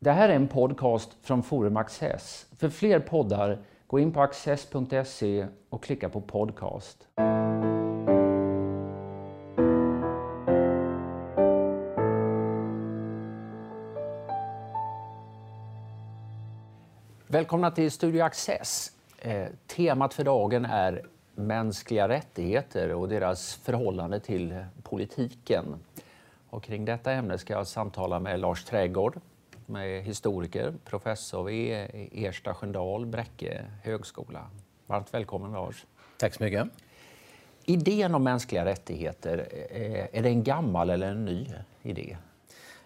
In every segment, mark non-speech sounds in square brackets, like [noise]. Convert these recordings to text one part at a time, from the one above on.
Det här är en podcast från Forum Access. För fler poddar, gå in på access.se och klicka på podcast. Välkomna till Studio Access. Eh, temat för dagen är mänskliga rättigheter och deras förhållande till politiken. Och kring detta ämne ska jag samtala med Lars med historiker, professor vid Ersta Sköndal, Bräcke högskola. Varmt välkommen Lars. Tack så mycket. Idén om mänskliga rättigheter, eh, är det en gammal eller en ny idé?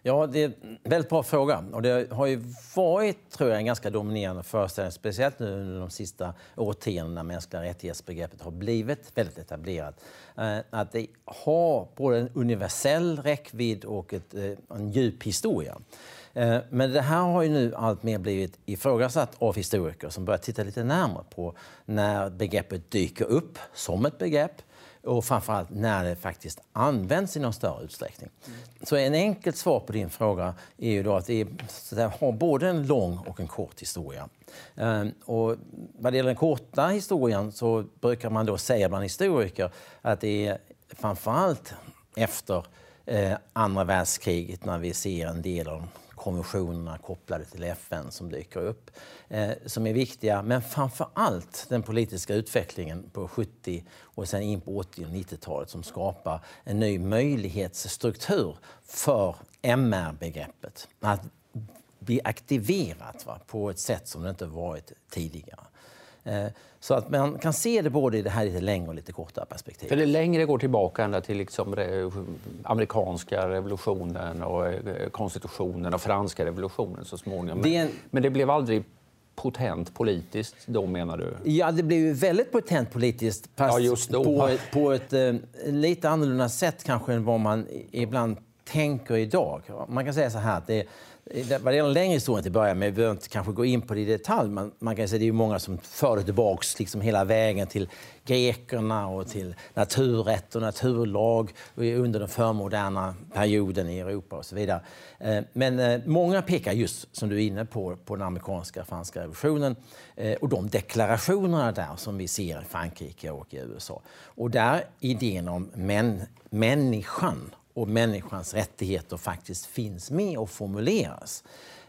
Ja, det är en väldigt bra fråga. Och det har ju varit tror jag, en ganska dominerande föreställning, speciellt nu under de sista årtiondena när mänskliga rättighetsbegreppet har blivit väldigt etablerat. Eh, att det har både en universell räckvidd och ett, eh, en djup historia. Eh, men det här har ju nu alltmer blivit ifrågasatt av historiker som börjar titta lite närmare på när begreppet dyker upp som ett begrepp och framförallt när det faktiskt används i någon större utsträckning. Mm. Så en enkelt svar på din fråga är ju då att det, är, det har både en lång och en kort historia. Um, och vad det gäller den korta historien så brukar man då säga bland historiker att det är framförallt efter eh, andra världskriget när vi ser en del av konventionerna kopplade till FN som dyker upp, eh, som är viktiga. Men framför allt den politiska utvecklingen på 70 och sen in på 80 och 90-talet som skapar en ny möjlighetsstruktur för MR-begreppet. Att bli aktiverat va, på ett sätt som det inte varit tidigare. Eh, så att man kan se det både i det här lite längre och lite kortare perspektivet. För det längre går tillbaka ända till liksom amerikanska revolutionen och eh, konstitutionen och franska revolutionen så småningom. Det en... Men det blev aldrig potent politiskt då menar du? Ja, det blev ju väldigt potent politiskt fast ja, På, på ett eh, lite annorlunda sätt kanske än vad man ibland tänker idag. Man kan säga så här att det vad det är en längre historia till att börja med, vi behöver inte kanske gå in på det i detalj. men man kan säga det är många som för det tillbaks liksom hela vägen till grekerna och till naturrätt och naturlag under den förmoderna perioden i Europa och så vidare. Eh, men eh, många pekar just, som du är inne på, på den amerikanska franska revolutionen eh, och de deklarationerna där som vi ser i Frankrike och i USA. Och där idén om män, människan och människans rättigheter faktiskt finns med och formuleras.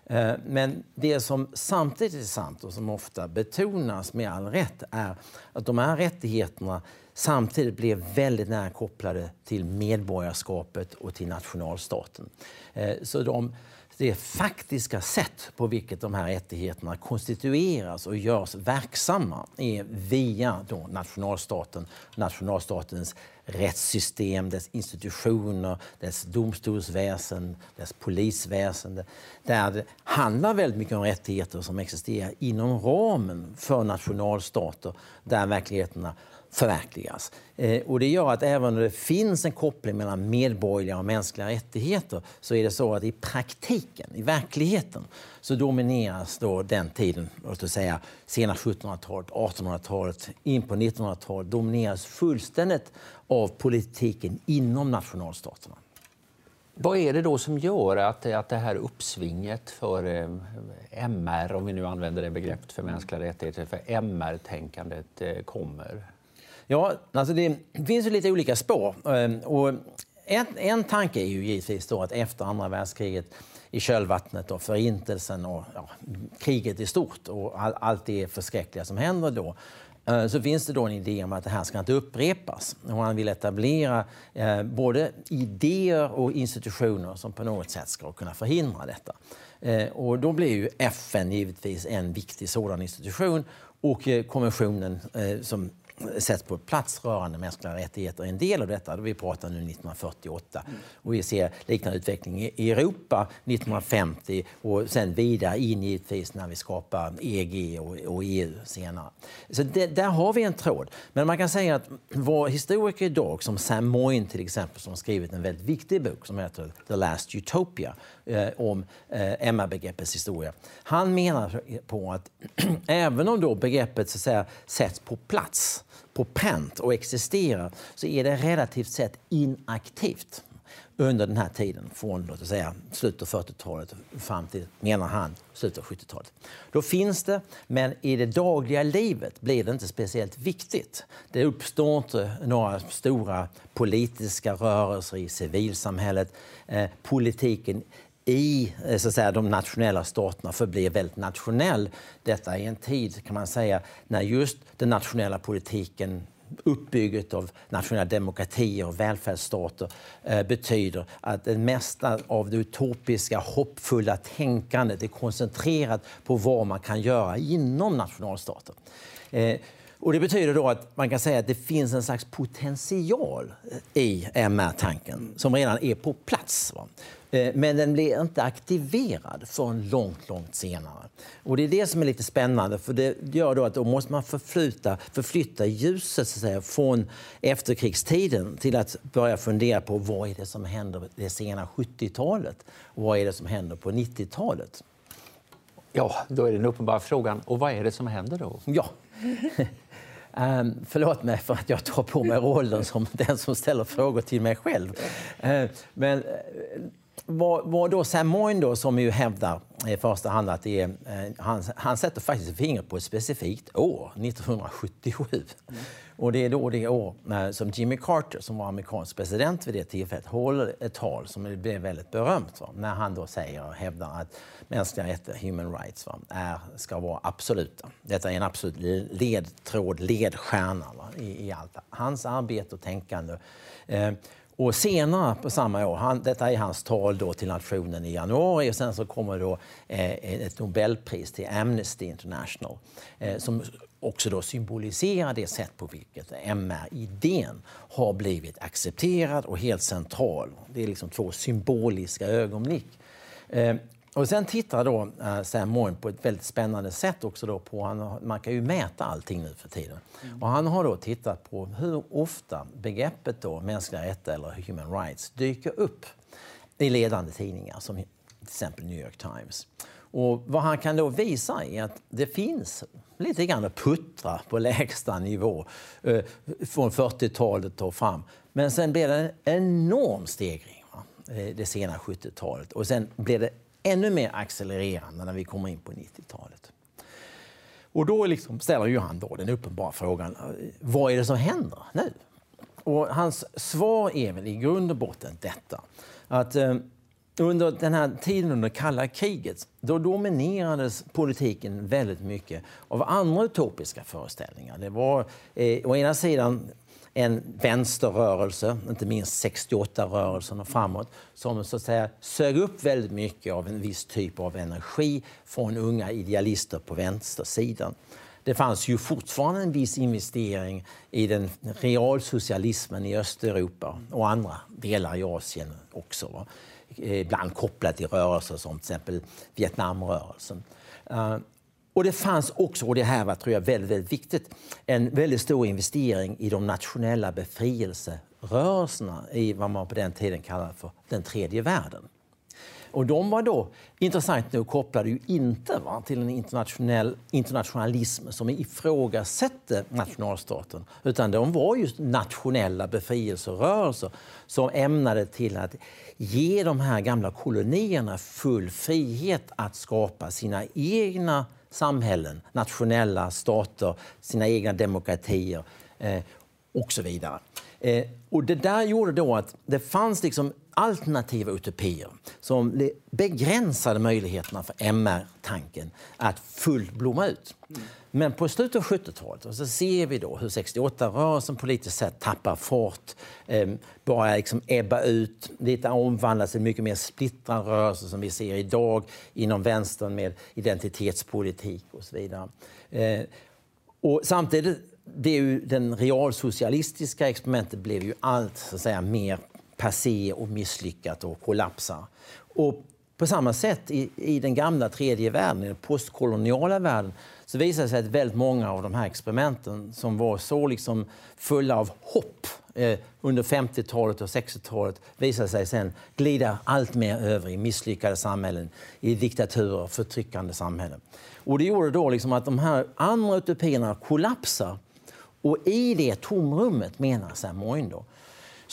Eh, men det som samtidigt är sant och som ofta betonas med all rätt är att de här rättigheterna samtidigt blir väldigt nära kopplade till medborgarskapet och till nationalstaten. Eh, så de det faktiska sätt på vilket de här rättigheterna konstitueras och görs verksamma är via då nationalstaten, nationalstatens rättssystem, dess institutioner, dess domstolsväsen, dess polisväsende. Där det handlar väldigt mycket om rättigheter som existerar inom ramen för nationalstater där verkligheterna förverkligas. Eh, och det gör att även om det finns en koppling mellan medborgerliga och mänskliga rättigheter så är det så att i praktiken, i verkligheten, så domineras då den tiden, låt oss säga sena 1700-talet, 1800-talet, in på 1900-talet, domineras fullständigt av politiken inom nationalstaterna. Vad är det då som gör att, att det här uppsvinget för eh, MR, om vi nu använder det begreppet för mänskliga rättigheter, för MR-tänkandet eh, kommer? Ja, alltså det finns ju lite olika spår. Ehm, och en, en tanke är ju givetvis då att efter andra världskriget i kölvattnet och förintelsen och ja, kriget i stort och all, allt det förskräckliga som händer då eh, så finns det då en idé om att det här ska inte upprepas. Och man vill etablera eh, både idéer och institutioner som på något sätt ska kunna förhindra detta. Eh, och då blir ju FN givetvis en viktig sådan institution och eh, konventionen eh, som sätts på plats rörande mänskliga rättigheter är en del av detta. Vi pratar nu 1948 mm. och vi ser liknande utveckling i Europa 1950 och sen vidare in givetvis när vi skapar EG och, och EU senare. Så det, där har vi en tråd. Men man kan säga att våra historiker idag, som Sam Moyne till exempel, som har skrivit en väldigt viktig bok som heter The Last Utopia eh, om eh, MR-begreppets historia. Han menar på att [clears throat] även om då begreppet så att säga, sätts på plats på pent och existerar så är det relativt sett inaktivt. under den här tiden från låt säga, slutet av 40-talet fram till, menar han, slutet av 70-talet. Då finns det, men i det dagliga livet blir det inte speciellt viktigt. Det uppstår inte några stora politiska rörelser i civilsamhället. Eh, politiken i eh, så att säga, de nationella staterna förblir väldigt nationell. Detta är en tid kan man säga när just den nationella politiken uppbygget av nationella demokratier och välfärdsstater eh, betyder att det mesta av det utopiska, hoppfulla tänkandet är koncentrerat på vad man kan göra inom nationalstaten. Eh, och det betyder då att man kan säga att det finns en slags potential i MR-tanken som redan är på plats. Va? Eh, men den blir inte aktiverad förrän långt, långt senare. Och det är det som är lite spännande, för det gör då att då måste man förflytta, förflytta ljuset så att säga, från efterkrigstiden till att börja fundera på vad är det som händer det sena 70-talet och vad är det som händer på 90-talet. Ja, då är den uppenbara frågan, och vad är det som händer då? Ja. Um, [laughs] förlåt mig för att jag tar på mig rollen som den som ställer frågor till mig själv. Uh, men vad, vad då Sam Moyne då, som ju hävdar i första hand att det är, eh, han, han sätter faktiskt fingret på ett specifikt år, 1977. Mm. Och det är då det år eh, som Jimmy Carter, som var amerikansk president vid det tillfället, håller ett tal som blev väldigt berömt. Va? När han då säger och hävdar att mänskliga rättigheter, human rights, va? Är, ska vara absoluta. Detta är en absolut ledtråd, ledstjärna va? I, i allt hans arbete och tänkande. Eh, och senare på samma år, han, detta är hans tal då till nationen i januari och sen så kommer då eh, ett Nobelpris till Amnesty International eh, som också då symboliserar det sätt på vilket MR-idén har blivit accepterad och helt central. Det är liksom två symboliska ögonblick. Eh, Eh, och sen tittar då uh, Sam Moyne på ett väldigt spännande sätt också då på, han, man kan ju mäta allting nu för tiden. Mm. Och han har då tittat på hur ofta begreppet då mänskliga rättigheter eller human rights dyker upp i ledande tidningar som till exempel New York Times. Och vad han kan då visa är att det finns lite grann att puttra på [laughs] lägsta nivå eh, från 40-talet och fram. Men sen blev det en enorm stegring va? Eh, det sena 70-talet och sen blev det ännu mer accelererande när vi kommer in på 90-talet. Och då liksom ställer ju han då den uppenbara frågan, eh, vad är det som händer nu? Och hans svar är väl i grund och botten detta, att eh, under den här tiden under kalla kriget, då dominerades politiken väldigt mycket av andra utopiska föreställningar. Det var eh, å ena sidan en vänsterrörelse, inte minst 68-rörelsen och framåt, som så att säga sög upp väldigt mycket av en viss typ av energi från unga idealister på vänstersidan. Det fanns ju fortfarande en viss investering i den realsocialismen i Östeuropa och andra delar i Asien också. Eh, ibland kopplat till rörelser som till exempel Vietnamrörelsen. Eh, och det fanns också, och det här var tror jag väldigt, väldigt viktigt, en väldigt stor investering i de nationella befrielserörelserna i vad man på den tiden kallade för den tredje världen. Och de var då, intressant nog, kopplade ju inte va, till en internationell internationalism som ifrågasätter nationalstaten, utan de var just nationella befrielserörelser som ämnade till att ge de här gamla kolonierna full frihet att skapa sina egna samhällen, nationella stater, sina egna demokratier eh, och så vidare. Eh, och det där gjorde då att det fanns liksom alternativa utopier som begränsade möjligheterna för MR-tanken att fullt blomma ut. Men på slutet av 70-talet så ser vi då hur 68-rörelsen politiskt sett tappar fart, eh, börjar liksom ebba ut, lite omvandlas till en mycket mer splittrad rörelse som vi ser idag inom vänstern med identitetspolitik och så vidare. Eh, och samtidigt, det är ju den realsocialistiska experimentet blev ju allt så att säga, mer passé och misslyckat och kollapsar. Och på samma sätt i, i den gamla tredje världen, den postkoloniala världen, så visade det sig att väldigt många av de här experimenten som var så liksom fulla av hopp eh, under 50-talet och 60-talet visade sig sen glida allt mer över i misslyckade samhällen, i diktaturer, förtryckande samhällen. Och det gjorde då liksom att de här andra utopierna kollapsar och i det tomrummet, menar Sam Moyne, då,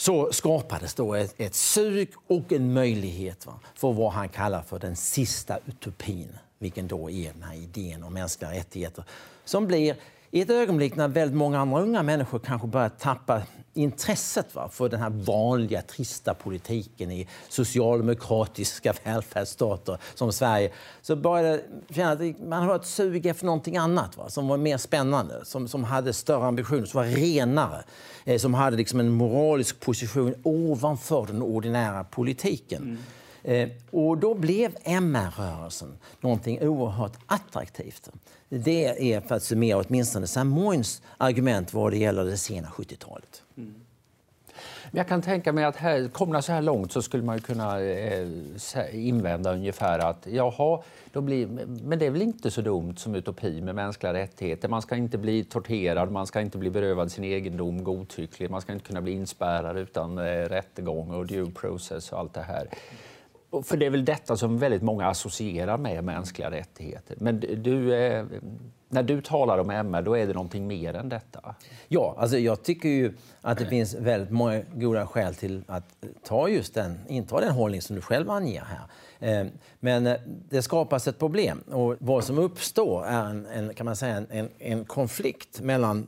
så skapades då ett, ett sug och en möjlighet va, för vad han kallar för den sista utopin, vilken då är den här idén om mänskliga rättigheter, som blir i ett ögonblick när väldigt många andra unga människor kanske börjar tappa intresset va, för den här vanliga trista politiken i socialdemokratiska [laughs] välfärdsstater som Sverige så började känna att man har ett sug efter någonting annat va, som var mer spännande, som, som hade större ambitioner, som var renare, eh, som hade liksom en moralisk position ovanför den ordinära politiken. Mm. Eh, och då blev MR-rörelsen någonting oerhört attraktivt. Det är, för att summera åtminstone Samoins argument vad det gäller det sena 70-talet. Mm. Jag kan tänka mig att här, komna så här långt så skulle man kunna eh, invända ungefär att jaha, då blir, men det är väl inte så dumt som utopi med mänskliga rättigheter. Man ska inte bli torterad, man ska inte bli berövad sin egendom godtyckligt, man ska inte kunna bli inspärrad utan eh, rättegång och due process och allt det här. För det är väl detta som väldigt många associerar med mänskliga rättigheter. Men du, eh, när du talar om MR, då är det någonting mer än detta? Ja, alltså jag tycker ju att det finns väldigt många goda skäl till att ta just den, inta den hållning som du själv anger här. Eh, men eh, det skapas ett problem och vad som uppstår är en, en kan man säga, en, en konflikt mellan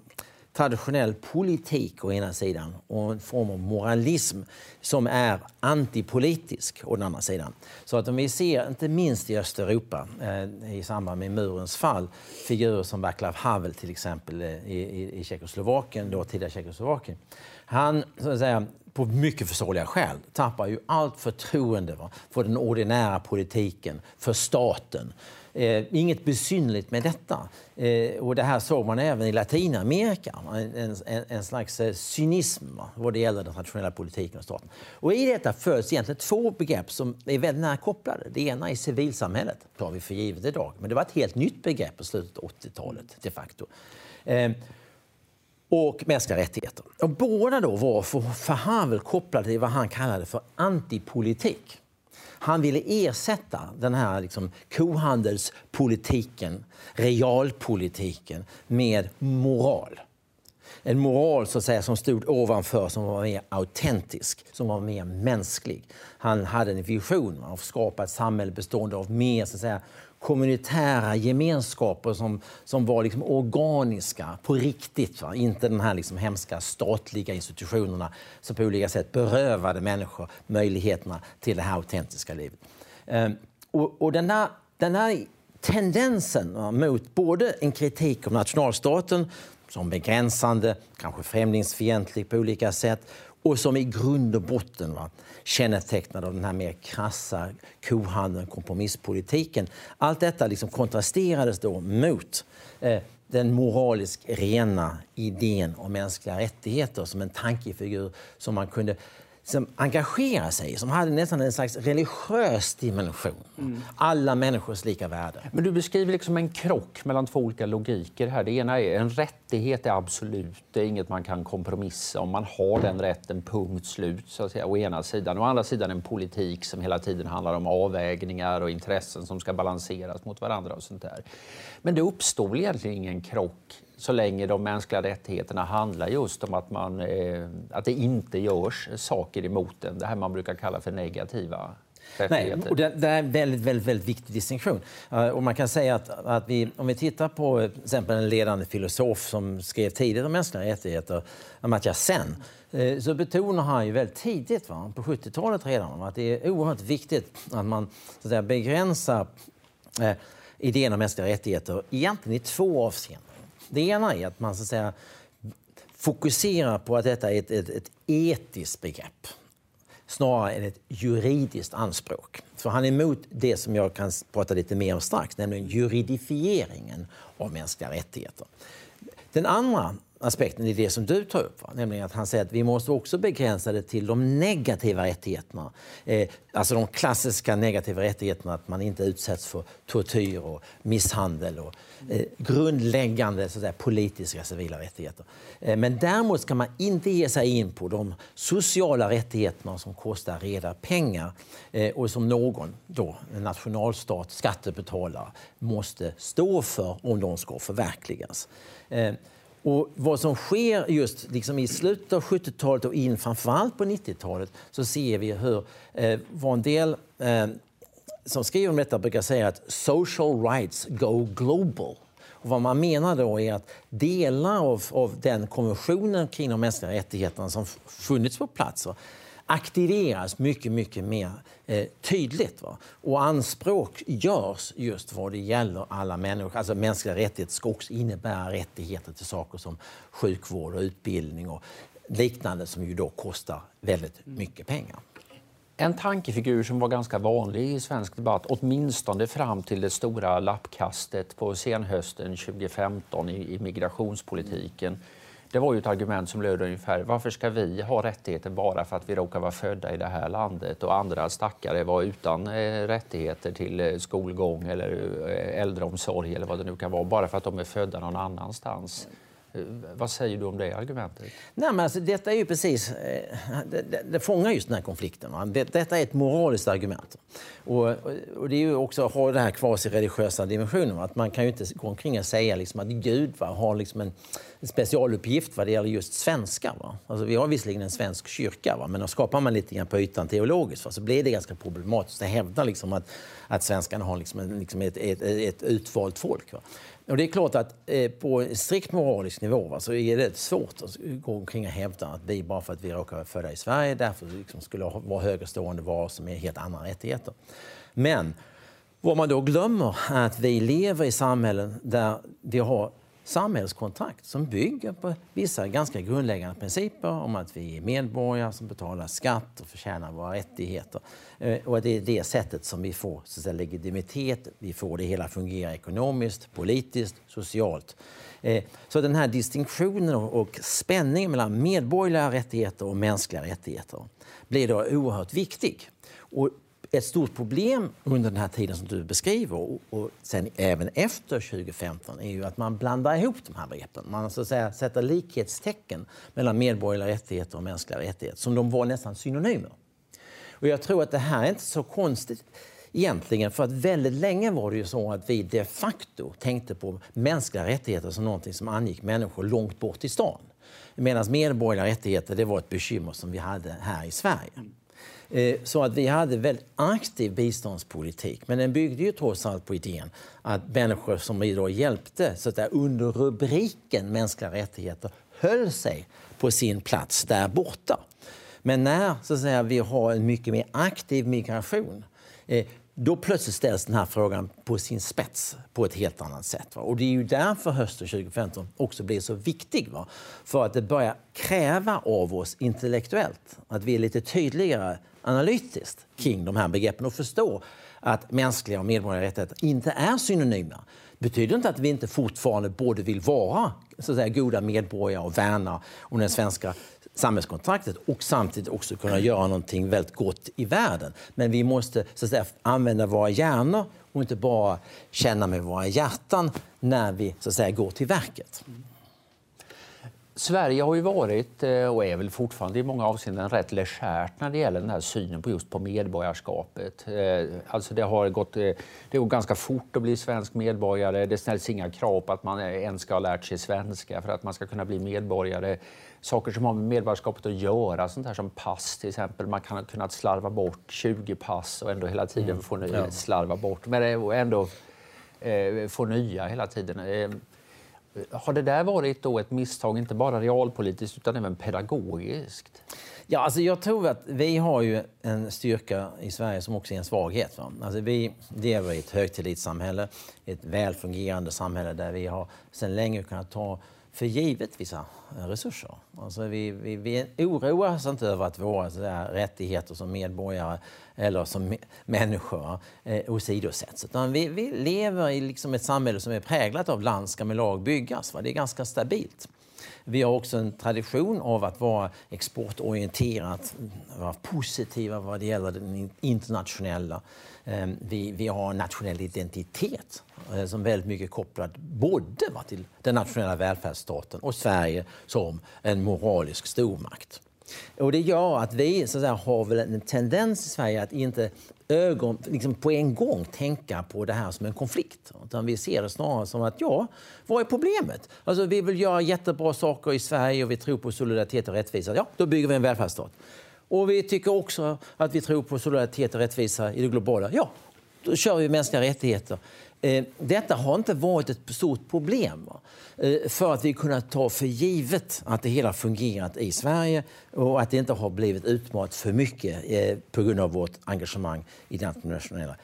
traditionell politik å ena sidan och en form av moralism som är antipolitisk å den andra sidan. Så att om vi ser, inte minst i Östeuropa eh, i samband med murens fall, figurer som Václav Havel till exempel eh, i, i, i Tjeckoslovakien, då tidigare Tjeckoslovakien. Han, så att säga, på mycket förståeliga skäl, tappar ju allt förtroende va, för den ordinära politiken, för staten. Eh, inget besynligt med detta. Eh, och det här såg man även i Latinamerika. En, en, en slags eh, cynism vad det gäller den traditionella politiken och staten. Och I detta föds egentligen två begrepp som är väldigt nära kopplade. Det ena är civilsamhället, tar vi för givet idag. Men det var ett helt nytt begrepp på slutet av 80-talet de facto. Eh, och mänskliga rättigheter. Och båda då var för, för Havel kopplade till vad han kallade för antipolitik. Han ville ersätta den här liksom kohandelspolitiken, realpolitiken, med moral. En moral så att säga, som stod ovanför, som var mer autentisk, som var mer mänsklig. Han hade en vision av att skapa ett samhälle bestående av mer så att säga, kommunitära gemenskaper som, som var liksom organiska, på riktigt. Va? Inte de här liksom hemska statliga institutionerna som på olika sätt berövade människor möjligheterna till det här autentiska livet. Ehm, och, och den, där, den där tendensen va, mot både en kritik av nationalstaten som begränsande, kanske främlingsfientlig på olika sätt och som i grund och botten va, kännetecknad av den här mer krassa kohandeln, kompromisspolitiken. Allt detta liksom kontrasterades då mot eh, den moraliskt rena idén om mänskliga rättigheter som en tankefigur som man kunde som engagerade sig, som hade nästan en slags religiös dimension. Mm. Alla människors lika värde. Men du beskriver liksom en krock mellan två olika logiker här. Det ena är en rättighet är absolut, det är inget man kan kompromissa om. Man har den rätten, punkt slut, så att säga, å ena sidan. Å andra sidan en politik som hela tiden handlar om avvägningar och intressen som ska balanseras mot varandra och sånt där. Men det uppstår väl egentligen ingen krock så länge de mänskliga rättigheterna handlar just om att, man, eh, att det inte görs saker emot den. Det här man brukar kalla för negativa Nej, och det, det, är en väldigt, väldigt, väldigt viktig distinktion. Uh, och man kan säga att, att vi, om vi tittar på eh, till exempel en ledande filosof som skrev tidigt om mänskliga rättigheter, Amartya Sen, uh, så betonar han ju väldigt tidigt, va, på 70-talet redan, att det är oerhört viktigt att man så att säga, begränsar uh, idén om mänskliga rättigheter egentligen i två avseenden. Det ena är att man så att säga, fokuserar på att detta är ett, ett, ett etiskt begrepp snarare än ett juridiskt anspråk. För han är emot det som jag kan prata lite mer om strax, nämligen juridifieringen av mänskliga rättigheter. Den andra aspekten i det som du tar upp. Va? Nämligen att han säger att vi måste också begränsa det till de negativa rättigheterna. Eh, alltså de klassiska negativa rättigheterna att man inte utsätts för tortyr och misshandel och eh, grundläggande så säga, politiska civila rättigheter. Eh, men däremot ska man inte ge sig in på de sociala rättigheterna som kostar reda pengar eh, och som någon, då, en nationalstat, skattebetalare, måste stå för om de ska förverkligas. Eh, och vad som sker just liksom i slutet av 70-talet och in framförallt på 90-talet så ser vi hur eh, vad en del eh, som skriver om detta brukar säga att social rights go global. Och vad man menar då är att delar av, av den konventionen kring de mänskliga rättigheterna som funnits på plats aktiveras mycket, mycket mer eh, tydligt. Va? Och anspråk görs just vad det gäller alla människor. Alltså mänskliga rättigheter ska också innebära rättigheter till saker som sjukvård och utbildning och liknande som ju då kostar väldigt mycket pengar. En tankefigur som var ganska vanlig i svensk debatt, åtminstone fram till det stora lappkastet på senhösten 2015 i, i migrationspolitiken, det var ju ett argument som löd ungefär varför ska vi ha rättigheter bara för att vi råkar vara födda i det här landet och andra stackare var utan eh, rättigheter till eh, skolgång eller eh, äldreomsorg eller vad det nu kan vara bara för att de är födda någon annanstans. Eh, vad säger du om det argumentet? Nej, men alltså, detta är ju precis, eh, det, det, det fångar just den här konflikten. Va? Det, detta är ett moraliskt argument. Och, och det är ju också har den här kvasi-religiösa dimensionen. Att man kan ju inte gå omkring och säga liksom att Gud va, har liksom en, specialuppgift vad det gäller just svenskar. Va? Alltså, vi har visserligen en svensk kyrka, va? men då skapar man lite grann på ytan teologiskt va? så blir det ganska problematiskt att hävda liksom att, att svenskarna har liksom en, liksom ett, ett, ett, utvalt folk. Va? Och det är klart att eh, på en strikt moralisk nivå va, så är det svårt att gå omkring och hävda att vi bara för att vi råkar vara födda i Sverige därför liksom skulle vara högerstående varor som är helt andra rättigheter. Men vad man då glömmer är att vi lever i samhällen där vi har samhällskontrakt som bygger på vissa ganska grundläggande principer om att vi är medborgare som betalar skatt och förtjänar våra rättigheter. Eh, och det är det sättet som vi får så att säga, legitimitet, vi får det hela fungera ekonomiskt, politiskt, socialt. Eh, så den här distinktionen och spänningen mellan medborgerliga rättigheter och mänskliga rättigheter blir då oerhört viktig. Och ett stort problem under den här tiden som du beskriver och, och sen även efter 2015 är ju att man blandar ihop de här begreppen. Man så att säga, sätter likhetstecken mellan medborgerliga rättigheter och mänskliga rättigheter som de var nästan synonymer. Och jag tror att det här är inte så konstigt egentligen för att väldigt länge var det ju så att vi de facto tänkte på mänskliga rättigheter som någonting som angick människor långt bort i stan. Medan medborgerliga rättigheter det var ett bekymmer som vi hade här i Sverige. Eh, så att vi hade väldigt aktiv biståndspolitik. Men den byggde ju trots allt på idén att människor som vi då hjälpte så att där, under rubriken mänskliga rättigheter höll sig på sin plats där borta. Men när så att säga, vi har en mycket mer aktiv migration eh, då plötsligt ställs den här frågan på sin spets på ett helt annat sätt. Va? Och det är ju därför hösten 2015 också blir så viktig. Va? För att det börjar kräva av oss intellektuellt att vi är lite tydligare analytiskt kring de här begreppen och förstår att mänskliga och medborgerliga rättigheter inte är synonyma. Det betyder inte att vi inte fortfarande både vill vara så att säga, goda medborgare och värna om den svenska samhällskontraktet och samtidigt också kunna göra någonting väldigt gott i världen. Men vi måste så att säga, använda våra hjärnor och inte bara känna med våra hjärtan när vi så att säga, går till verket. Sverige har ju varit eh, och är väl fortfarande i många avseenden rätt legärt när det gäller den här synen på just på medborgarskapet. Eh, alltså det har gått eh, det går ganska fort att bli svensk medborgare. Det ställs inga krav på att man ens ska ha lärt sig svenska för att man ska kunna bli medborgare. Saker som har med medborgarskapet att göra, sånt här som pass till exempel. Man kan ha kunnat slarva bort 20 pass och ändå hela tiden mm. få slarva bort, men ändå få nya hela tiden. Har det där varit då ett misstag, inte bara realpolitiskt utan även pedagogiskt? Ja, alltså jag tror att vi har ju en styrka i Sverige som också är en svaghet. Va? Alltså vi lever i ett högtillitssamhälle, ett välfungerande samhälle där vi har sedan länge kunnat ta för givet vissa eh, resurser. Alltså vi, vi, vi oroar oss inte över att våra rättigheter som medborgare eller som människor eh, åsidosätts. Utan vi, vi lever i liksom ett samhälle som är präglat av land ska med lag byggas. Va? Det är ganska stabilt. Vi har också en tradition av att vara exportorienterat, vara positiva vad det gäller den internationella. Eh, vi, vi har en nationell identitet eh, som väldigt mycket kopplad både till den nationella välfärdsstaten och Sverige som en moralisk stormakt. Och det gör att vi så att säga, har väl en tendens i Sverige att inte ögon, liksom på en gång tänka på det här som en konflikt. Utan vi ser det snarare som att, ja, vad är problemet? Alltså, vi vill göra jättebra saker i Sverige och vi tror på solidaritet och rättvisa. Ja, då bygger vi en välfärdsstat. Och vi tycker också att vi tror på solidaritet och rättvisa i det globala. Ja, då kör vi mänskliga rättigheter. Eh, detta har inte varit ett stort problem eh, för att vi kunnat ta för givet att det hela fungerat i Sverige och att det inte har blivit utmanat för mycket eh, på grund av vårt engagemang i det internationella.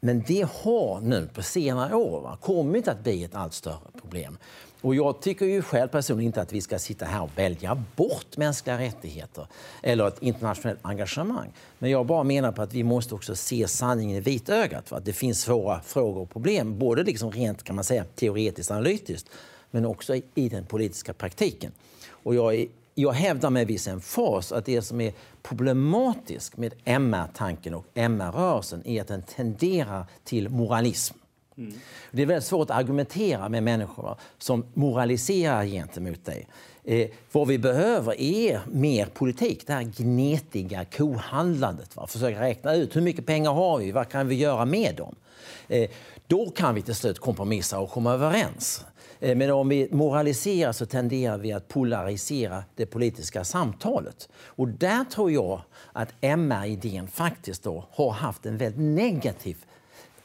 Men det har nu på senare år kommit att bli ett allt större problem. Och jag tycker ju själv personligen inte att vi ska sitta här och välja bort mänskliga rättigheter eller ett internationellt engagemang. Men jag bara menar på att vi måste också se sanningen i vitögat. För att det finns svåra frågor och problem, både liksom rent kan man säga, teoretiskt analytiskt men också i den politiska praktiken. Och jag, är, jag hävdar med viss emfas att det som är problematiskt med MR-tanken och MR-rörelsen är att den tenderar till moralism. Mm. Det är väldigt svårt att argumentera med människor som moraliserar gentemot dig. Eh, vad vi behöver är mer politik, det här gnetiga kohandlandet. Va? Försöka räkna ut hur mycket pengar har vi, vad kan vi göra med dem? Eh, då kan vi till slut kompromissa och komma överens. Eh, men om vi moraliserar så tenderar vi att polarisera det politiska samtalet. Och där tror jag att MR-idén faktiskt då har haft en väldigt negativ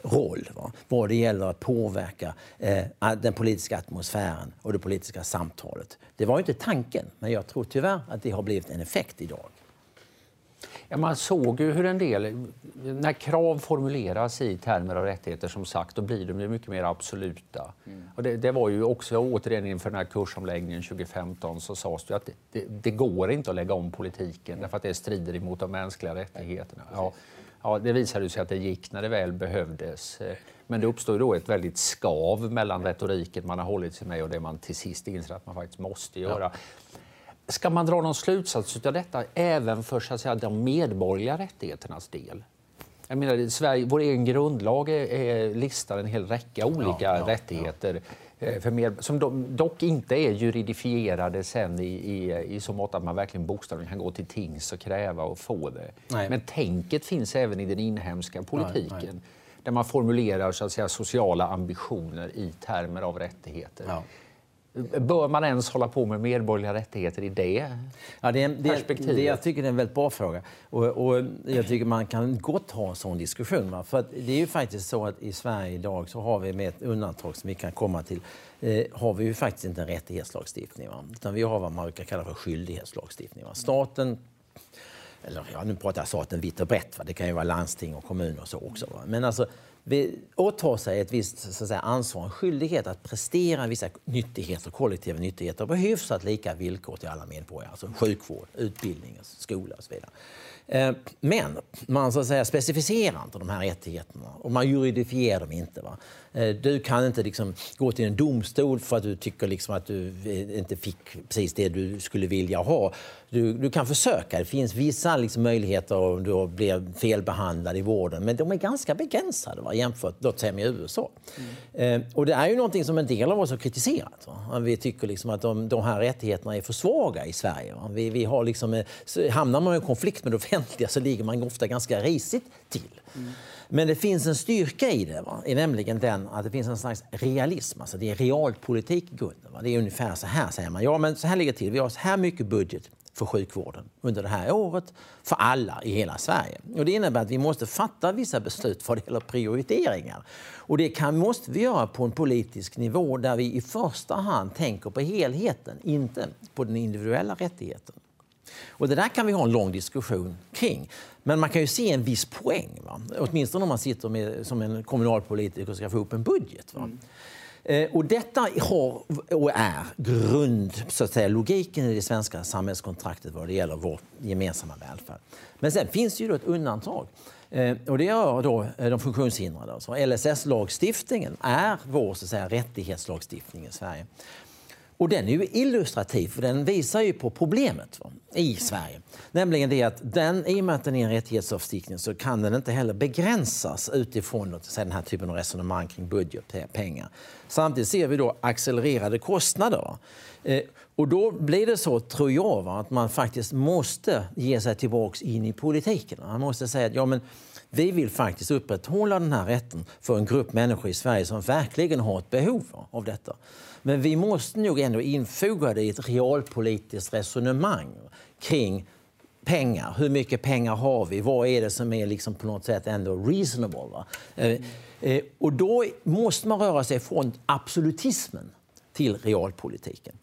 roll va? vad det gäller att påverka eh, den politiska atmosfären och det politiska samtalet. Det var inte tanken, men jag tror tyvärr att det har blivit en effekt idag. Ja, man såg ju hur en del, när krav formuleras i termer av rättigheter som sagt, då blir de mycket mer absoluta. Mm. Och det, det, var ju också återigen inför den här kursomläggningen 2015 så sades det att det, det, det, går inte att lägga om politiken därför att det strider emot de mänskliga rättigheterna. Ja, Ja, det visade sig att det gick när det väl behövdes. Men det uppstår då ett väldigt skav mellan retoriken man har hållit sig med och det man till sist inser att man faktiskt måste göra. Ja. Ska man dra någon slutsats av detta även för så att säga, de medborgerliga rättigheternas del? Jag menar, Sverige, vår egen grundlag är, är listar en hel räcka olika ja, ja, rättigheter. Eh, för med, som do, dock inte är juridifierade sen i, i, i så mått att man verkligen bokstavligen kan gå till tings och kräva och få det. Nej. Men tänket finns även i den inhemska politiken. Nej, nej. Där man formulerar så att säga, sociala ambitioner i termer av rättigheter. Ja. Bör man ens hålla på med medborgerliga rättigheter i det ja, det, är, perspektivet? Det, jag tycker det är en väldigt bra fråga. Och, och jag tycker man kan gott ha en sån diskussion. Va? För det är ju faktiskt så att i Sverige idag så har vi med ett undantag som vi kan komma till eh, har vi ju faktiskt inte en rättighetslagstiftning. Va? Utan vi har vad man brukar kalla för skyldighetslagstiftning. Va? Staten eller ja, nu pratar jag staten vitt och brett, va? det kan ju vara landsting och kommuner och så också. Va? Men alltså, åtar sig ett visst så att säga, ansvar, en skyldighet att prestera vissa nyttigheter, kollektiva nyttigheter på hyfsat lika villkor till alla medborgare. Alltså sjukvård, utbildning, skola och så vidare. Eh, men man så att säga, specificerar inte de här rättigheterna och man juridifierar dem inte. Va? Eh, du kan inte liksom gå till en domstol för att du tycker liksom att du inte fick precis det du skulle vilja ha. Du, du kan försöka. Det finns vissa liksom möjligheter om du blir felbehandlad i vården men de är ganska begränsade va? jämfört låt med USA. Mm. Eh, och det är ju någonting som en del av oss har kritiserat. Va? Vi tycker liksom att de, de här rättigheterna är för svaga i Sverige. Vi, vi har liksom, hamnar man i konflikt med det offentliga så ligger man ofta ganska risigt till. Mm. Men det finns en styrka i det, va? I nämligen den att det finns en slags realism. Alltså det är realpolitik i grunden. Va? Det är ungefär så här säger man. Ja, men så här ligger det till. Vi har så här mycket budget för sjukvården under det här året för alla i hela Sverige. Och det innebär att vi måste fatta vissa beslut vad det gäller prioriteringar. Och det kan, måste vi göra på en politisk nivå där vi i första hand tänker på helheten, inte på den individuella rättigheten. Och det där kan vi ha en lång diskussion kring. Men man kan ju se en viss poäng. Va? Åtminstone om man sitter med, som en kommunalpolitiker och ska få upp en budget. Va? Mm. Eh, och detta har och är grund, så att säga, logiken i det svenska samhällskontraktet vad det gäller vår gemensamma välfärd. Men sen finns det ju ett undantag. Eh, och det rör då eh, de funktionshindrade. Alltså LSS-lagstiftningen är vår så att säga, rättighetslagstiftning i Sverige. Och den är ju illustrativ, för den visar ju på problemet va, i Sverige. Nämligen det att den, i och med att den är en rättighetslagstiftning så kan den inte heller begränsas utifrån den här typen av resonemang kring budget, pengar. Samtidigt ser vi då accelererade kostnader. Eh, och då blir det så, tror jag, va, att man faktiskt måste ge sig tillbaks in i politiken. Man måste säga att ja, men vi vill faktiskt upprätthålla den här rätten för en grupp människor i Sverige som verkligen har ett behov av detta. Men vi måste nog ändå infoga det i ett realpolitiskt resonemang kring pengar. Hur mycket pengar har vi? Vad är det som är liksom på något sätt ändå reasonable? Va? Mm. Eh, och då måste man röra sig från absolutismen till realpolitiken.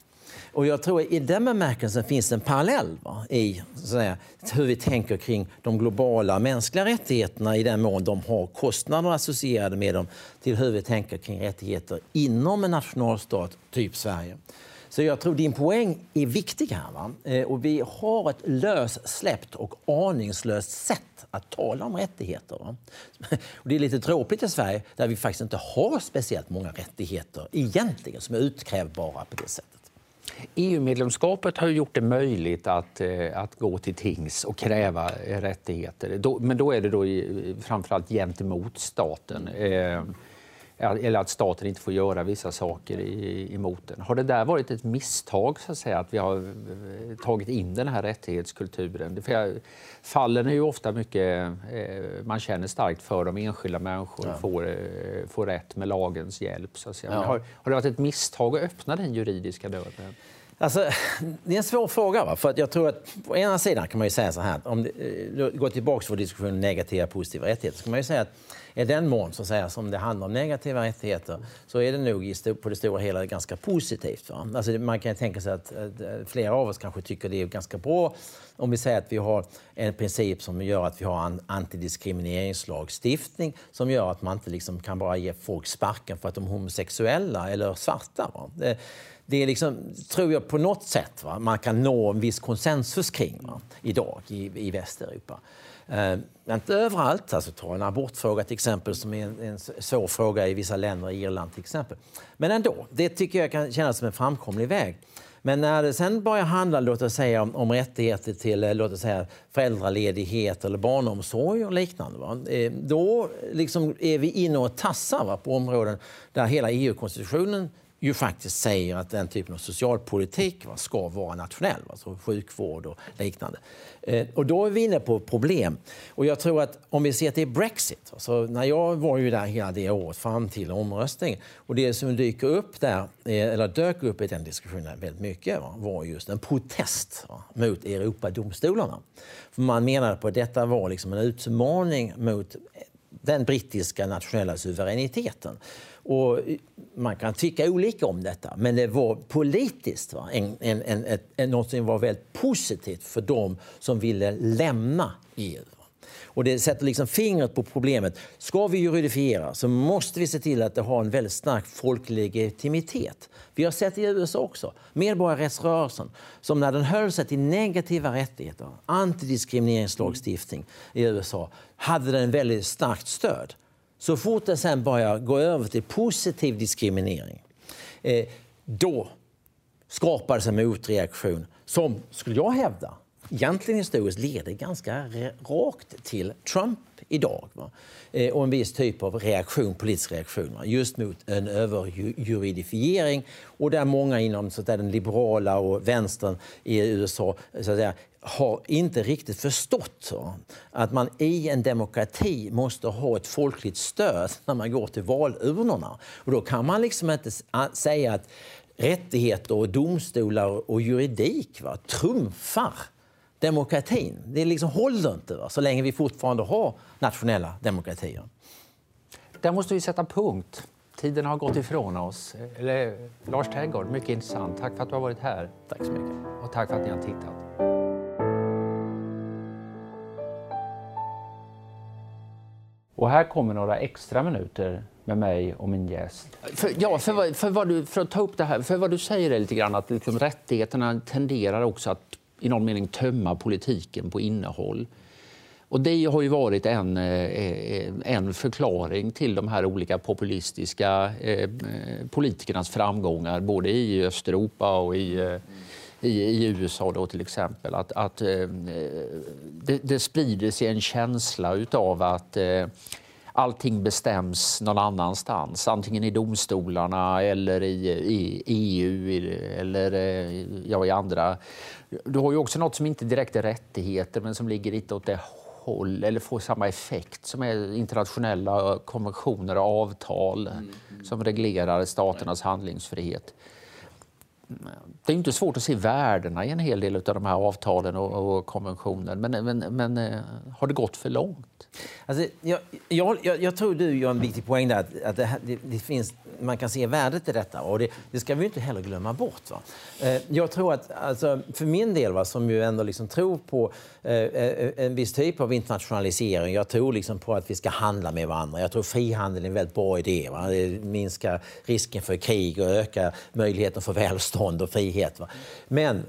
Och jag tror att i den bemärkelsen finns en parallell va, i säga, hur vi tänker kring de globala mänskliga rättigheterna i den mån de har kostnader associerade med dem till hur vi tänker kring rättigheter inom en nationalstat, typ Sverige. Så jag tror din poäng är viktig här. Va? Eh, och vi har ett lössläppt och aningslöst sätt att tala om rättigheter. Va? [laughs] Och det är lite tråkigt i Sverige där vi faktiskt inte har speciellt många rättigheter egentligen som är utkrävbara på det sättet. EU-medlemskapet har gjort det möjligt att, eh, att gå till tings och kräva rättigheter. Men då är det då framförallt gentemot staten. Eh, Eh, eller att staten inte får göra vissa saker emot den. Har det där varit ett misstag, så att, säga, att vi har eh, tagit in den här rättighetskulturen? För fallen är ju ofta mycket... Man känner starkt för de enskilda människor ja. får, får rätt med lagens hjälp. Så att säga. Ja. Har, har det varit ett misstag att öppna den juridiska dörren? Alltså, det är en svår fråga. Va? För att jag tror att på ena sidan kan man ju säga så här, om det, eh, går tillbaka till diskussionen om negativa och positiva rättigheter, så kan man ju säga att i den mån så att säga, som det handlar om negativa rättigheter så är det nog på det stora hela ganska positivt. Va? Alltså, man kan tänka sig att, eh, flera av oss kanske tycker det är ganska bra om vi säger att vi har en princip som gör att vi har en antidiskrimineringslagstiftning som gör att man inte liksom kan bara ge folk sparken för att de är homosexuella eller svarta. Va? Det, det är liksom, tror jag på något sätt va, man kan nå en viss konsensus kring va, idag i, i Västeuropa. Eh, inte överallt. Alltså, ta en abortfråga till exempel som är en, en svår fråga i vissa länder, Irland till exempel. Men ändå, det tycker jag kan kännas som en framkomlig väg. Men när det sen börjar handla låt oss säga, om, om rättigheter till eh, låt oss säga, föräldraledighet eller barnomsorg och liknande, va? Eh, då liksom är vi inne och tassar va, på områden där hela EU-konstitutionen ju faktiskt säger att den typen av socialpolitik va, ska vara nationell, alltså sjukvård och liknande. Eh, och då är vi inne på problem. Och jag tror att om vi ser till Brexit, alltså när jag var ju där hela det året fram till omröstningen och det som dyker upp där, eh, eller dök upp i den diskussionen väldigt mycket va, var just en protest va, mot Europadomstolarna. För man menade på att detta var liksom en utmaning mot den brittiska nationella suveräniteten. Och man kan tycka olika om detta, men det var politiskt va? En, en, en, en något som var väldigt positivt för dem som ville lämna EU. Och det sätter liksom fingret på problemet. Ska vi juridifiera så måste vi se till att det har en väldigt stark folklig legitimitet. Vi har sett i USA också, medborgarrättsrörelsen som när den höll sig till negativa rättigheter, antidiskrimineringslagstiftning i USA, hade den väldigt starkt stöd. Så fort det sen börjar gå över till positiv diskriminering, eh, då skapades en motreaktion som, skulle jag hävda, egentligen historiskt leder ganska rakt till Trump idag. Va? Eh, och en viss typ av reaktion, politisk reaktion va? just mot en överjuridifiering och där många inom så där, den liberala och vänstern i USA så att säga, har inte riktigt förstått att man i en demokrati måste ha ett folkligt stöd när man går till valurnorna. Och då kan man liksom inte säga att rättigheter och domstolar och juridik va, trumfar demokratin. Det liksom håller inte va, så länge vi fortfarande har nationella demokratier. Där måste vi sätta punkt. Tiden har gått ifrån oss. Eller, Lars Trädgård, mycket intressant. Tack för att du har varit här. Tack så mycket. Och tack för att ni har tittat. Och här kommer några extra minuter med mig och min gäst. För, ja, för, vad, för, vad du, för att ta upp det här, för vad du säger är lite grann att liksom rättigheterna tenderar också att i någon mening tömma politiken på innehåll. Och det har ju varit en, eh, eh, en förklaring till de här olika populistiska eh, politikernas framgångar både i Östeuropa och i, i, i USA då till exempel. Att, att det, det sprider sig en känsla utav att allting bestäms någon annanstans, antingen i domstolarna eller i, i EU eller ja, i andra. Du har ju också något som inte direkt är rättigheter men som ligger lite åt det håll eller får samma effekt som är internationella konventioner och avtal mm, mm. som reglerar staternas handlingsfrihet. Det är inte svårt att se värdena i en hel del av de här avtalen och, och konventionerna, men, men, men eh, har det gått för långt? Alltså, jag, jag, jag, tror du gör en viktig poäng där, att, att det, det, det, finns, man kan se värdet i detta och det, det ska vi inte heller glömma bort. Va? Eh, jag tror att, alltså, för min del, va, som ju ändå liksom tror på eh, eh, en viss typ av internationalisering, jag tror liksom på att vi ska handla med varandra. Jag tror frihandel är en väldigt bra idé. Va? Det minskar risken för krig och ökar möjligheten för välstånd och frihet. Va? Men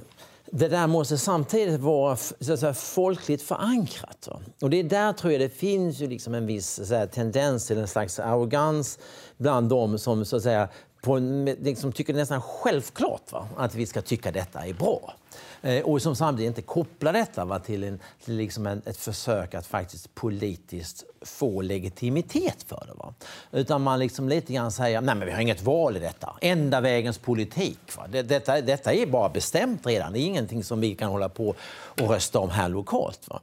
det där måste samtidigt vara så att säga, folkligt förankrat. Va? Och det är där tror jag det finns ju liksom en viss säga, tendens till en slags arrogans bland dem som så att säga, på liksom, tycker det är nästan självklart va? att vi ska tycka detta är bra. Eh, och som samtidigt inte kopplar detta va, till, en, till liksom en, ett försök att faktiskt politiskt få legitimitet för det. Va? Utan man liksom lite grann säger nej men vi har inget val i detta. Enda vägens politik. Va? Det, detta, detta är bara bestämt redan. Det är ingenting som vi kan hålla på och rösta om här lokalt. Va?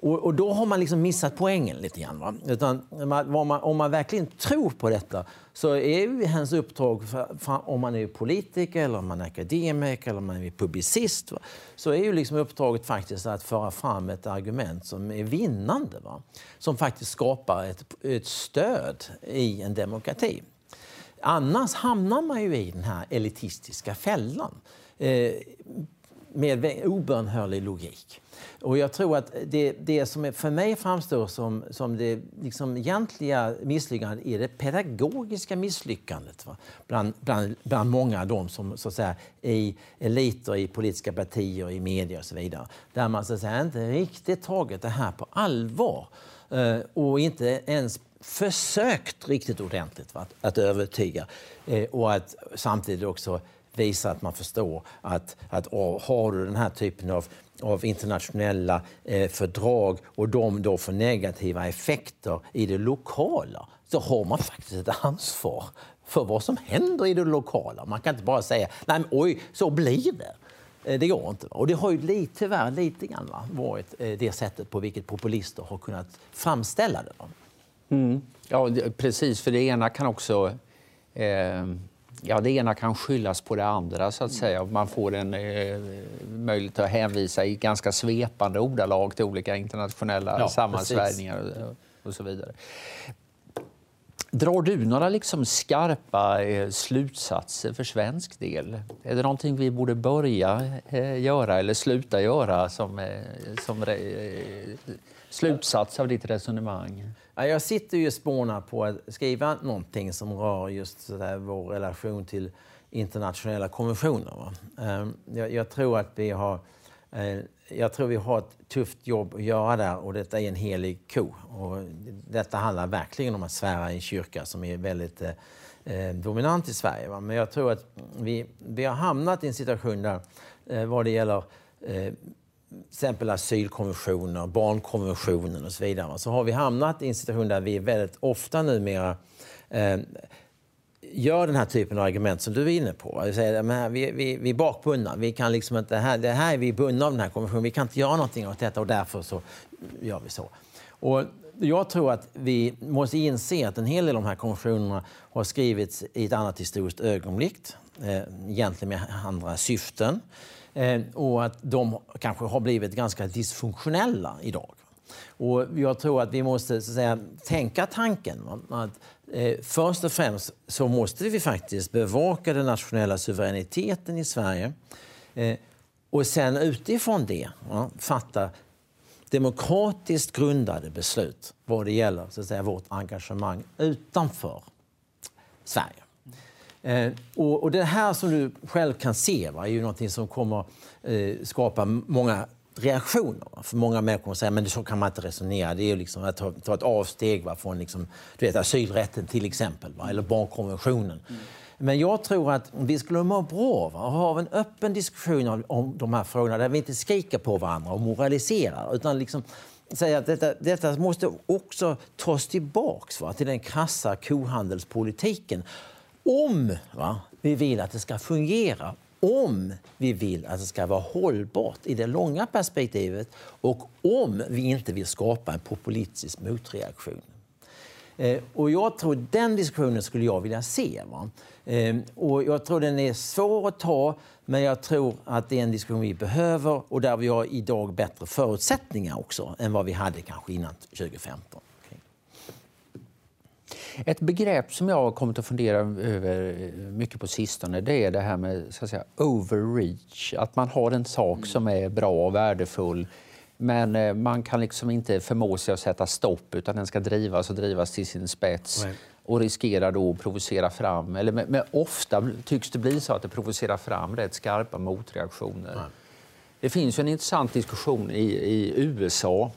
Och, och, då har man liksom missat poängen lite grann. Va? Utan, man, om man verkligen tror på detta så är hans uppdrag, för, för, om man är politiker, eller om man är akademiker eller om man är publicist, va? så är ju liksom uppdraget faktiskt att föra fram ett argument som är vinnande. Va? Som faktiskt skapar ett, ett stöd i en demokrati. Annars hamnar man ju i den här elitistiska fällan eh, med obönhörlig logik. Och jag tror att det, det som för mig framstår som, som det liksom egentliga misslyckandet är det pedagogiska misslyckandet va? Bland, bland, bland många av dem som så att säga, i eliter i politiska partier, i media och så vidare. Där man så att säga, inte riktigt tagit det här på allvar eh, och inte ens försökt riktigt ordentligt va? Att, att övertyga eh, och att samtidigt också visa att man förstår att, att har du den här typen av av internationella eh, fördrag och de då får negativa effekter i det lokala så har man faktiskt ett ansvar för vad som händer i det lokala. Man kan inte bara säga nej men oj, så blir det. Eh, det går inte. Och det har ju lite, tyvärr lite grann va, varit eh, det sättet på vilket populister har kunnat framställa det. Mm. Ja, precis. För det ena kan också eh Ja, det ena kan skyllas på det andra. så att säga. Man får en eh, möjlighet att hänvisa i ganska svepande ordalag till olika internationella ja, sammansvärjningar och, och, så vidare. Drar du några liksom skarpa eh, slutsatser för svensk del? Är det någonting vi borde börja eh, göra eller sluta göra som, eh, som slutsats av ditt resonemang? Jag sitter ju och spånar på att skriva någonting som rör just vår relation till internationella konventioner. Ehm, jag, jag, tror att vi har, jag tror vi har ett tufft jobb att göra där och detta är en helig ko. Och detta handlar verkligen om att svära i en kyrka som är väldigt eh, eh dominant i Sverige. Men jag tror att vi, vi har hamnat i en situation där eh, vad det gäller eh, exempel asylkonventioner, barnkonventionen och så vidare, så har vi hamnat i en situation där vi väldigt ofta numera eh, gör den här typen av argument som du är inne på. Vi, säger, vi, vi, vi är bakbundna. Vi kan liksom inte, här, det här är vi bundna av den här konventionen. Vi kan inte göra någonting åt detta och därför så gör vi så. Och jag tror att vi måste inse att en hel del av de här konventionerna har skrivits i ett annat historiskt ögonblick, eh, egentligen med andra syften. Eh, och att de kanske har blivit ganska dysfunktionella idag. Och jag tror att vi måste så att säga, tänka tanken att eh, först och främst så måste vi faktiskt bevaka den nationella suveräniteten i Sverige eh, och sen utifrån det ja, fatta demokratiskt grundade beslut vad det gäller så att säga, vårt engagemang utanför Sverige. Eh, och, det här som du själv kan se va, är ju någonting som kommer eh, skapa många reaktioner. För många människor säger men så kan man inte resonera. Det är liksom att ta, ta ett avsteg va, från liksom, du vet, asylrätten till exempel, va, eller barnkonventionen. Mm. Men jag tror att vi skulle må bra av att ha en öppen diskussion om de här frågorna där vi inte skriker på varandra och moraliserar utan liksom säga att detta, detta måste också tas tillbaks va, till den krassa kohandelspolitiken om va, vi vill att det ska fungera om vi vill att det ska vara hållbart i det långa perspektivet och om vi inte vill skapa en populistisk motreaktion. Eh, och jag tror den diskussionen skulle jag vilja se. Va? Eh, och jag tror den är svår att ta, men jag tror att det är en diskussion vi behöver och där vi har idag bättre förutsättningar också än vad vi hade kanske innan 2015. Ett begrepp som jag har kommit att fundera över mycket på sistone det är det här med så att säga, overreach. Att man har en sak som är bra och värdefull men eh, man kan liksom inte förmå sig att sätta stopp utan den ska drivas och drivas till sin spets. Nej. och riskerar då att provocera fram, eller men, men, ofta tycks det bli så att det provocerar fram rätt skarpa motreaktioner. Nej. Det finns en intressant diskussion i, i USA eh,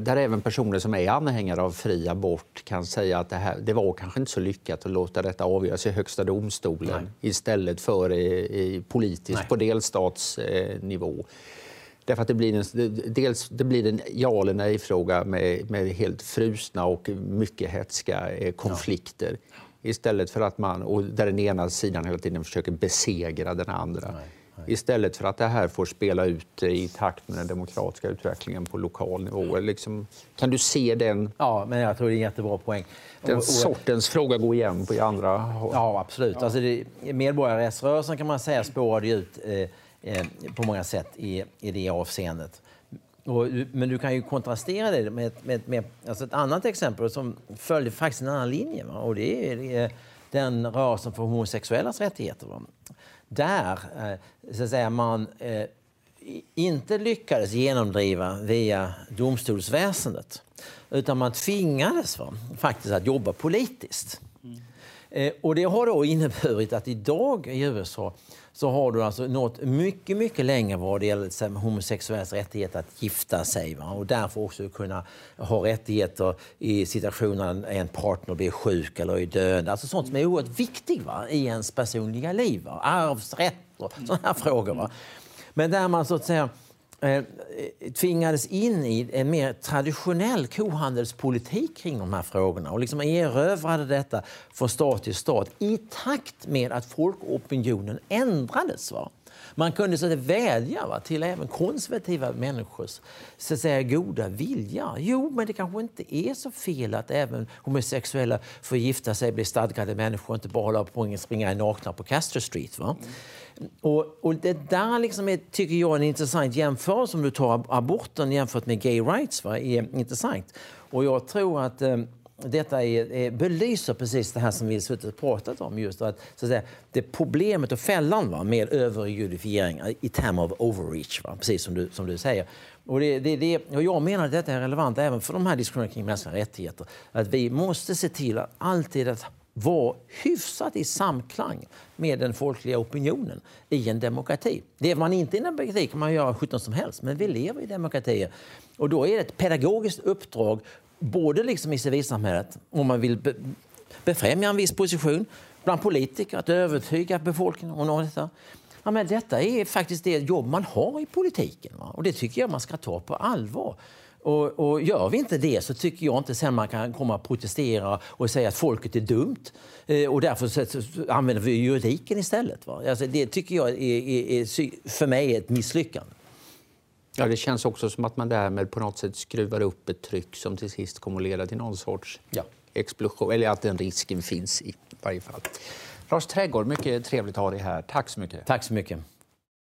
där även personer som är anhängare av fri abort kan säga att det, här, det var kanske inte så lyckat att låta detta avgöras i Högsta domstolen Nej. istället för i, i politiskt Nej. på delstatsnivå. Eh, Därför att det blir en, dels det blir en ja eller nej-fråga med, med helt frusna och mycket hetska eh, konflikter. Ja. Istället för att man, och där den ena sidan hela tiden försöker besegra den andra. Nej. Istället för att det här får spela ut i takt med den demokratiska utvecklingen på lokal nivå. Liksom, kan du se den? Ja, men jag tror det är en jättebra poäng. Den sortens fråga går igen på andra håll. Ja, absolut. Ja. Alltså det, medborgarrättsrörelsen kan man säga spårade ut eh, Eh, på många sätt i, i det avseendet. Och, men du kan ju kontrastera det med, med, med alltså ett annat exempel som följde faktiskt en annan linje. Va? Och det är den rörelsen för homosexuellas rättigheter. Där eh, så att säga, man eh, inte lyckades genomdriva via domstolsväsendet utan man tvingades va, faktiskt att jobba politiskt. Mm. Eh, och det har då inneburit att idag i USA så har du alltså nått mycket, mycket längre vad det gäller homosexuellas rättighet att gifta sig. Va? Och därför också kunna ha rättigheter i situationer när en partner blir sjuk eller är död. Alltså sånt som är oerhört viktigt va? i ens personliga liv. Va? Arvsrätt och sådana här frågor. Va? Men där man så att säga Eh, Eh, tvingades in i en mer traditionell kohandelspolitik kring de här frågorna och liksom erövrade detta från stat till stat i takt med att folkopinionen ändrades. Va? Man kunde så att vädja va, till även konservativa människors så att säga, goda vilja. Jo, men det kanske inte är så fel att även homosexuella får gifta sig, bli stadgade människor och inte bara hålla på och springa nakna på Castro Street. Va? Och, och, det där liksom är, tycker jag är en intressant jämförelse om du tar aborten jämfört med gay rights. Va, är intressant. Och jag tror att eh, detta är, är, belyser precis det här som vi suttit pratat om. Just att, så att säga, det problemet och fällan va, med överjudifiering i termer av overreach, va, precis som du, som du säger. Och, det, det, det, och jag menar att detta är relevant även för de här diskussionerna kring mänskliga rättigheter. Att vi måste se till att alltid att vara hyfsat i samklang med den folkliga opinionen i en demokrati. Lever man inte i en demokrati kan man göra sjutton som helst, men vi lever i demokratier. Och då är det ett pedagogiskt uppdrag, både liksom i civilsamhället, om man vill be befrämja en viss position, bland politiker, att övertyga befolkningen om detta. Ja, men detta är faktiskt det jobb man har i politiken. Va? Och det tycker jag man ska ta på allvar. Och, och, gör vi inte det så tycker jag inte sen man kan komma och protestera och säga att folket är dumt. Eh, och därför så, så använder vi juridiken istället. Va? Alltså, det tycker jag är, är, är, för mig är ett misslyckande. Ja, det känns också som att man därmed på något sätt skruvar upp ett tryck som till sist kommer att leda till någon sorts ja. explosion, eller att den risken finns i varje fall. Lars Trädgård, mycket trevligt att ha dig här. Tack så mycket. Tack så mycket.